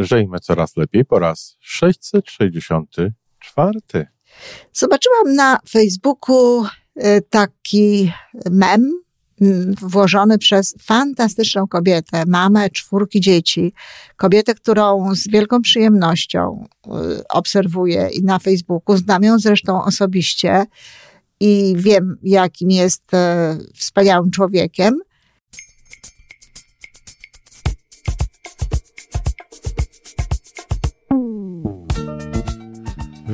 Żyjmy coraz lepiej po raz 664. Zobaczyłam na Facebooku y, taki mem włożony przez fantastyczną kobietę, mamę czwórki dzieci, kobietę, którą z wielką przyjemnością y, obserwuję i na Facebooku, znam ją zresztą osobiście i wiem, jakim jest y, wspaniałym człowiekiem.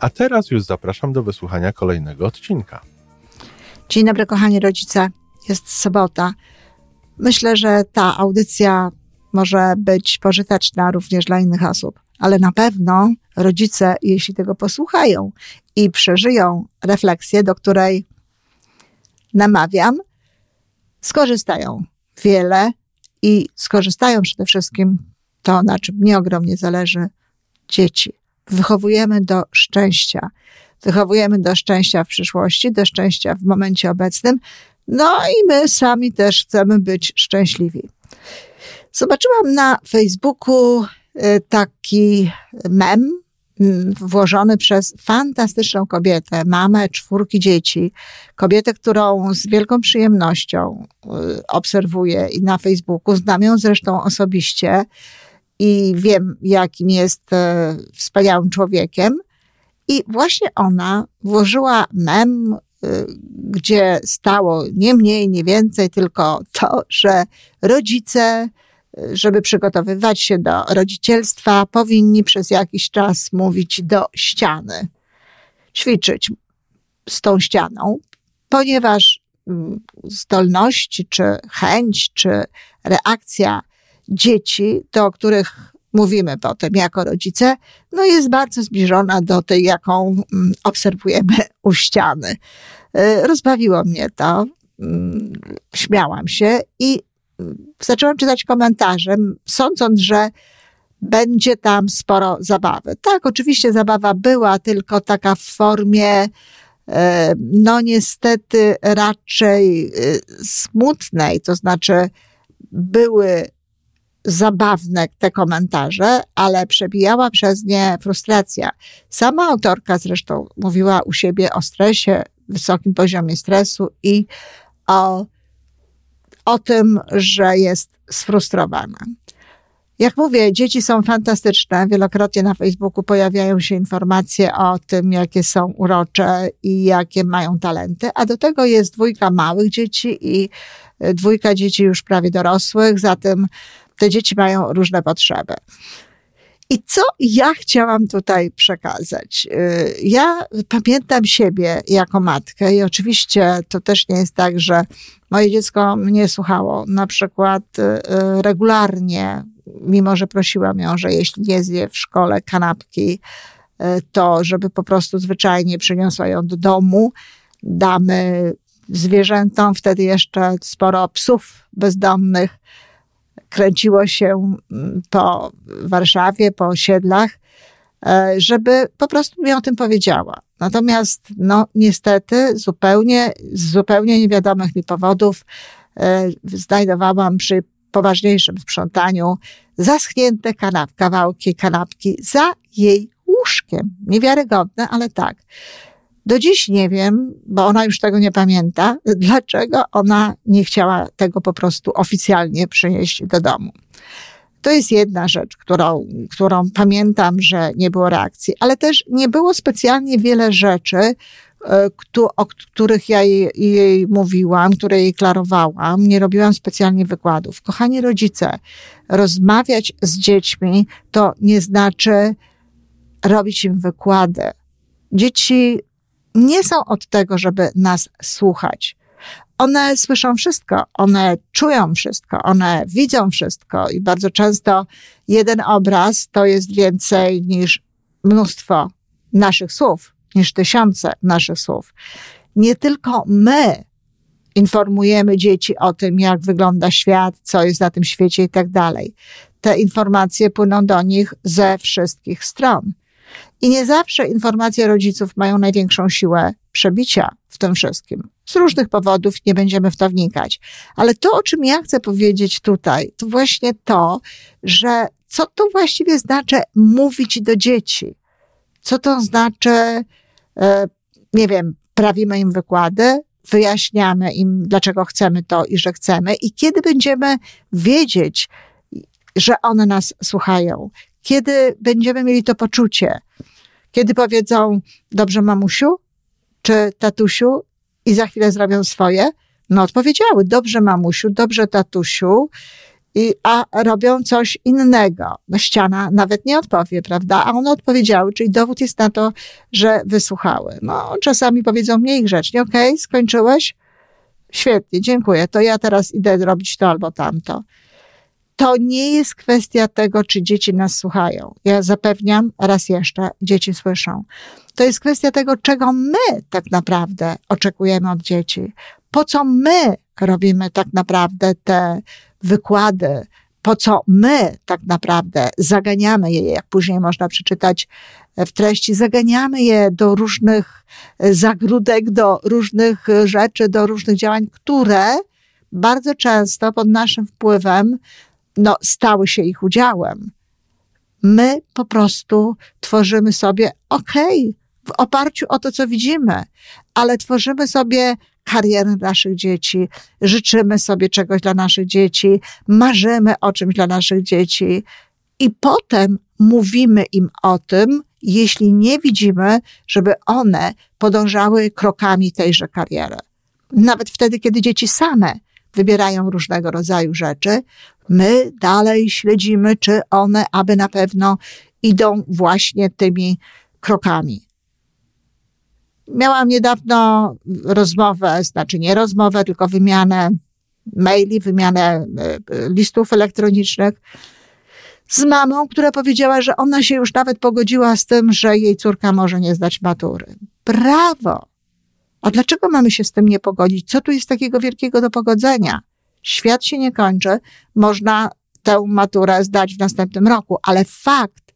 a teraz już zapraszam do wysłuchania kolejnego odcinka. Dzień dobry, kochani rodzice. Jest sobota. Myślę, że ta audycja może być pożyteczna również dla innych osób, ale na pewno rodzice, jeśli tego posłuchają i przeżyją refleksję, do której namawiam, skorzystają wiele i skorzystają przede wszystkim to, na czym mnie ogromnie zależy, dzieci wychowujemy do szczęścia. Wychowujemy do szczęścia w przyszłości, do szczęścia w momencie obecnym. No i my sami też chcemy być szczęśliwi. Zobaczyłam na Facebooku y, taki mem mm, włożony przez fantastyczną kobietę, mamę czwórki dzieci, kobietę, którą z wielką przyjemnością y, obserwuję i na Facebooku, znam ją zresztą osobiście i wiem, jakim jest e, wspaniałym człowiekiem. I właśnie ona włożyła mem, e, gdzie stało nie mniej, nie więcej, tylko to, że rodzice, e, żeby przygotowywać się do rodzicielstwa, powinni przez jakiś czas mówić do ściany, ćwiczyć z tą ścianą, ponieważ mm, zdolności, czy chęć, czy reakcja dzieci, do których mówimy potem jako rodzice, no jest bardzo zbliżona do tej, jaką mm, obserwujemy u ściany. Y, rozbawiło mnie to, mm, śmiałam się i mm, zaczęłam czytać komentarze, sądząc, że będzie tam sporo zabawy. Tak, oczywiście zabawa była, tylko taka w formie, y, no niestety raczej y, smutnej, to znaczy były zabawne te komentarze, ale przebijała przez nie frustracja. Sama autorka zresztą mówiła u siebie o stresie, wysokim poziomie stresu i o, o tym, że jest sfrustrowana. Jak mówię, dzieci są fantastyczne. Wielokrotnie na Facebooku pojawiają się informacje o tym, jakie są urocze i jakie mają talenty, a do tego jest dwójka małych dzieci i dwójka dzieci już prawie dorosłych, zatem te dzieci mają różne potrzeby. I co ja chciałam tutaj przekazać? Y, ja pamiętam siebie jako matkę i oczywiście to też nie jest tak, że moje dziecko mnie słuchało na przykład y, y, regularnie, mimo że prosiłam ją, że jeśli nie zje w szkole kanapki, to żeby po prostu zwyczajnie przyniosła ją do domu. Damy zwierzętom, wtedy jeszcze sporo psów bezdomnych, kręciło się mm, po Warszawie, po osiedlach, e, żeby po prostu mi o tym powiedziała. Natomiast, no, niestety, zupełnie, z zupełnie niewiadomych mi powodów, e, znajdowałam przy poważniejszym sprzątaniu zaschnięte kanap, kawałki kanapki za jej łóżkiem. Niewiarygodne, ale tak. Do dziś nie wiem, bo ona już tego nie pamięta, dlaczego ona nie chciała tego po prostu oficjalnie przynieść do domu. To jest jedna rzecz, którą, którą pamiętam, że nie było reakcji, ale też nie było specjalnie wiele rzeczy, e, o których ja jej, jej, mówiłam, które jej klarowałam. Nie robiłam specjalnie wykładów. Kochani rodzice, rozmawiać z dziećmi to nie znaczy robić im wykłady. Dzieci nie są od tego, żeby nas słuchać. one słyszą wszystko, one czują wszystko, one widzą wszystko i bardzo często jeden obraz to jest więcej niż mnóstwo naszych słów, niż tysiące naszych słów. Nie tylko my informujemy dzieci o tym, jak wygląda świat, co jest na tym świecie i tak dalej. Te informacje płyną do nich ze wszystkich stron. I nie zawsze informacje rodziców mają największą siłę przebicia w tym wszystkim. Z różnych powodów nie będziemy w to wnikać. Ale to, o czym ja chcę powiedzieć tutaj, to właśnie to, że co to właściwie znaczy mówić do dzieci? Co to znaczy, e, nie wiem, prawimy im wykłady, wyjaśniamy im, dlaczego chcemy to i że chcemy, i kiedy będziemy wiedzieć, że one nas słuchają, kiedy będziemy mieli to poczucie, kiedy powiedzą, dobrze, mamusiu czy tatusiu, i za chwilę zrobią swoje, no odpowiedziały, dobrze, mamusiu, dobrze, tatusiu, i, a robią coś innego. No ściana nawet nie odpowie, prawda? A one odpowiedziały, czyli dowód jest na to, że wysłuchały. No, czasami powiedzą mniej grzecznie, okej, okay, skończyłeś? Świetnie, dziękuję. To ja teraz idę robić to albo tamto. To nie jest kwestia tego, czy dzieci nas słuchają. Ja zapewniam raz jeszcze, dzieci słyszą. To jest kwestia tego, czego my tak naprawdę oczekujemy od dzieci. Po co my robimy tak naprawdę te wykłady, po co my tak naprawdę zaganiamy je, jak później można przeczytać w treści, zaganiamy je do różnych zagródek, do różnych rzeczy, do różnych działań, które bardzo często pod naszym wpływem no, stały się ich udziałem. My po prostu tworzymy sobie, okej, okay, w oparciu o to, co widzimy, ale tworzymy sobie karierę naszych dzieci, życzymy sobie czegoś dla naszych dzieci, marzymy o czymś dla naszych dzieci i potem mówimy im o tym, jeśli nie widzimy, żeby one podążały krokami tejże kariery. Nawet wtedy, kiedy dzieci same wybierają różnego rodzaju rzeczy, my dalej śledzimy, czy one aby na pewno idą właśnie tymi krokami. Miałam niedawno rozmowę, znaczy nie rozmowę, tylko wymianę maili, wymianę e, listów elektronicznych z mamą, która powiedziała, że ona się już nawet pogodziła z tym, że jej córka może nie zdać matury. Brawo! A dlaczego mamy się z tym nie pogodzić? Co tu jest takiego wielkiego do pogodzenia? Świat się nie kończy, można tę maturę zdać w następnym roku, ale fakt,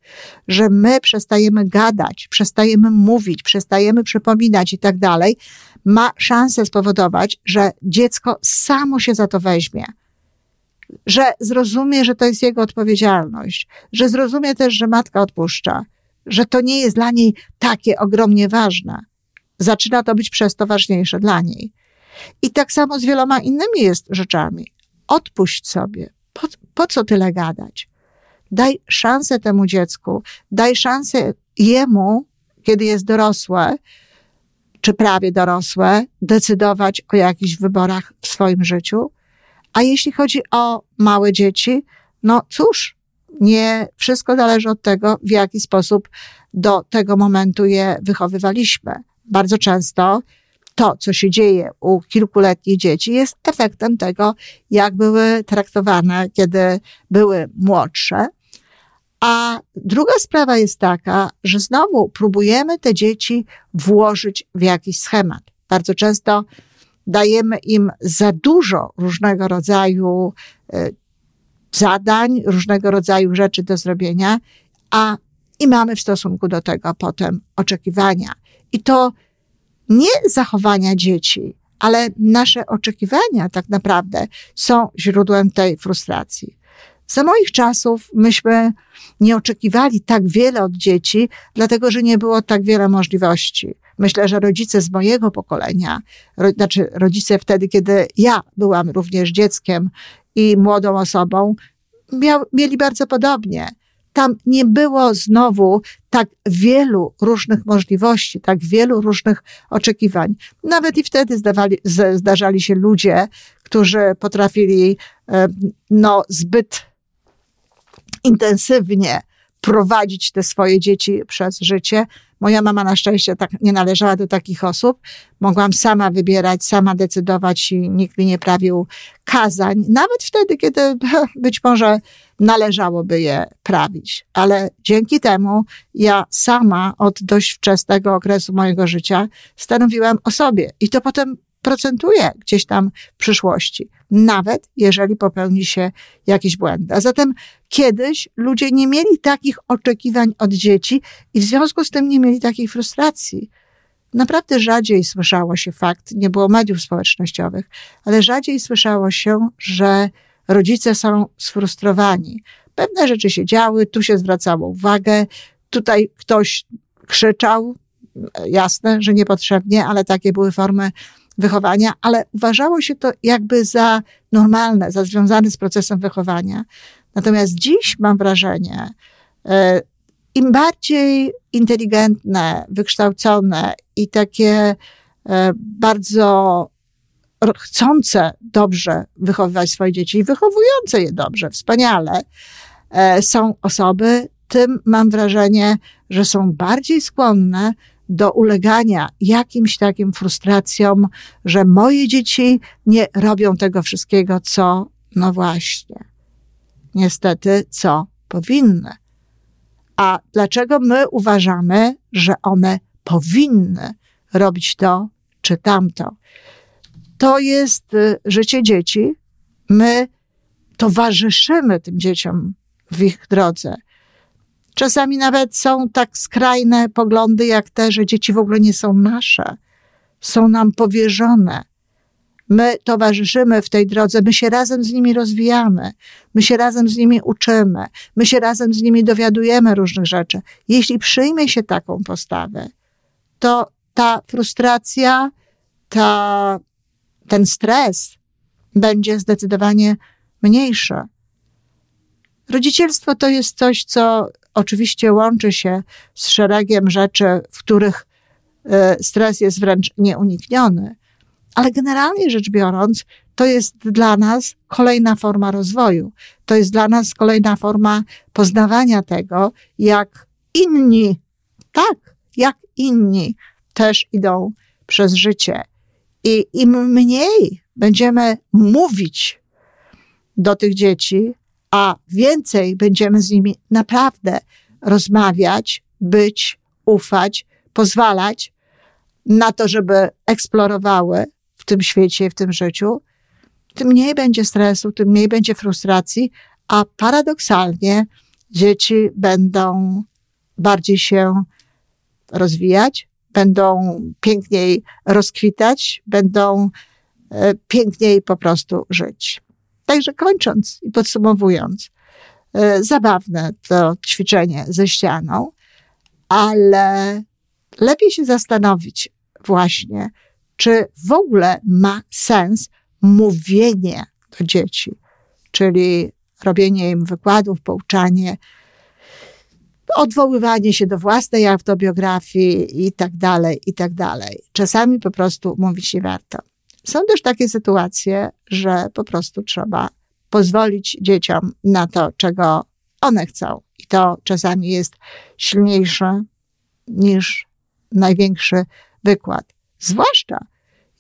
że my przestajemy gadać, przestajemy mówić, przestajemy przypominać i tak dalej, ma szansę spowodować, że dziecko samo się za to weźmie. Że zrozumie, że to jest jego odpowiedzialność, że zrozumie też, że matka odpuszcza, że to nie jest dla niej takie ogromnie ważne. Zaczyna to być przez to ważniejsze dla niej. I tak samo z wieloma innymi jest rzeczami. Odpuść sobie. Po, po co tyle gadać? Daj szansę temu dziecku, daj szansę jemu, kiedy jest dorosłe, czy prawie dorosłe, decydować o jakichś wyborach w swoim życiu. A jeśli chodzi o małe dzieci, no cóż, nie wszystko zależy od tego, w jaki sposób do tego momentu je wychowywaliśmy. Bardzo często to, co się dzieje u kilkuletnich dzieci, jest efektem tego, jak były traktowane, kiedy były młodsze. A druga sprawa jest taka, że znowu próbujemy te dzieci włożyć w jakiś schemat. Bardzo często dajemy im za dużo różnego rodzaju e, zadań, różnego rodzaju rzeczy do zrobienia, a i mamy w stosunku do tego potem oczekiwania. I to nie zachowania dzieci, ale nasze oczekiwania tak naprawdę są źródłem tej frustracji. Za moich czasów myśmy nie oczekiwali tak wiele od dzieci, dlatego że nie było tak wiele możliwości. Myślę, że rodzice z mojego pokolenia, ro, znaczy rodzice wtedy, kiedy ja byłam również dzieckiem i młodą osobą, miał, mieli bardzo podobnie. Tam nie było znowu tak wielu różnych możliwości, tak wielu różnych oczekiwań. Nawet i wtedy zdawali, zdarzali się ludzie, którzy potrafili no, zbyt intensywnie prowadzić te swoje dzieci przez życie. Moja mama na szczęście tak nie należała do takich osób. Mogłam sama wybierać, sama decydować i nikt mi nie prawił kazań, nawet wtedy, kiedy być może należałoby je prawić. Ale dzięki temu ja sama od dość wczesnego okresu mojego życia stanowiłam o sobie i to potem procentuje gdzieś tam w przyszłości, nawet jeżeli popełni się jakiś błęd. A zatem kiedyś ludzie nie mieli takich oczekiwań od dzieci i w związku z tym nie mieli takiej frustracji. Naprawdę rzadziej słyszało się fakt, nie było mediów społecznościowych, ale rzadziej słyszało się, że rodzice są sfrustrowani. Pewne rzeczy się działy, tu się zwracało uwagę, tutaj ktoś krzyczał, jasne, że niepotrzebnie, ale takie były formy wychowania, ale uważało się to jakby za normalne, za związane z procesem wychowania. Natomiast dziś mam wrażenie, e, im bardziej inteligentne, wykształcone i takie e, bardzo chcące dobrze wychowywać swoje dzieci i wychowujące je dobrze, wspaniale, e, są osoby, tym mam wrażenie, że są bardziej skłonne do ulegania jakimś takim frustracjom, że moje dzieci nie robią tego wszystkiego, co, no właśnie, niestety, co powinny. A dlaczego my uważamy, że one powinny robić to czy tamto? To jest y, życie dzieci. My towarzyszymy tym dzieciom w ich drodze. Czasami nawet są tak skrajne poglądy jak te, że dzieci w ogóle nie są nasze, są nam powierzone. My towarzyszymy w tej drodze, my się razem z nimi rozwijamy, my się razem z nimi uczymy, my się razem z nimi dowiadujemy różnych rzeczy. Jeśli przyjmie się taką postawę, to ta frustracja, ta, ten stres będzie zdecydowanie mniejszy. Rodzicielstwo to jest coś, co oczywiście łączy się z szeregiem rzeczy, w których e, stres jest wręcz nieunikniony, ale generalnie rzecz biorąc, to jest dla nas kolejna forma rozwoju. To jest dla nas kolejna forma poznawania tego, jak inni, tak, jak inni też idą przez życie. I im mniej będziemy mówić do tych dzieci, a więcej będziemy z nimi naprawdę rozmawiać, być, ufać, pozwalać na to, żeby eksplorowały w tym świecie, w tym życiu, tym mniej będzie stresu, tym mniej będzie frustracji, a paradoksalnie dzieci będą bardziej się rozwijać, będą piękniej rozkwitać, będą e, piękniej po prostu żyć. Także kończąc i podsumowując, e, zabawne to ćwiczenie ze ścianą, ale lepiej się zastanowić właśnie, czy w ogóle ma sens mówienie do dzieci, czyli robienie im wykładów, pouczanie, odwoływanie się do własnej autobiografii i tak dalej, i tak dalej. Czasami po prostu mówić nie warto. Są też takie sytuacje, że po prostu trzeba pozwolić dzieciom na to, czego one chcą. I to czasami jest silniejsze niż największy wykład. Zwłaszcza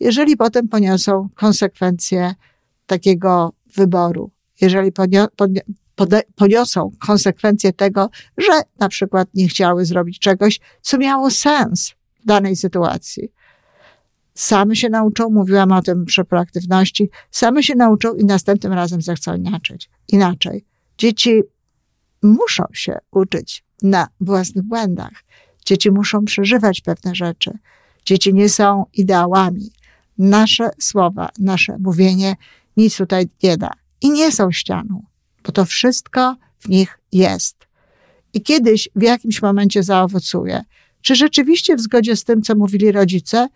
jeżeli potem poniosą konsekwencje takiego wyboru. Jeżeli ponio, poniosą konsekwencje tego, że na przykład nie chciały zrobić czegoś, co miało sens w danej sytuacji same się nauczą, mówiłam o tym przy proaktywności, same się nauczą i następnym razem zechcą inaczej. inaczej. Dzieci muszą się uczyć na własnych błędach. Dzieci muszą przeżywać pewne rzeczy. Dzieci nie są ideałami. Nasze słowa, nasze mówienie nic tutaj nie da. I nie są ścianą, bo to wszystko w nich jest. I kiedyś w jakimś momencie zaowocuje. Czy rzeczywiście w zgodzie z tym, co mówili rodzice,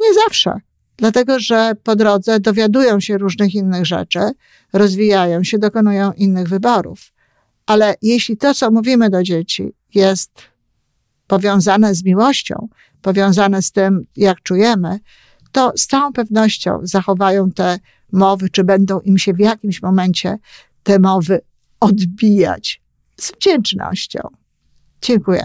nie zawsze. Dlatego, że po drodze dowiadują się różnych innych rzeczy, rozwijają się, dokonują innych wyborów. Ale jeśli to, co mówimy do dzieci, jest powiązane z miłością, powiązane z tym, jak czujemy, to z całą pewnością zachowają te mowy, czy będą im się w jakimś momencie te mowy odbijać z wdzięcznością. Dziękuję.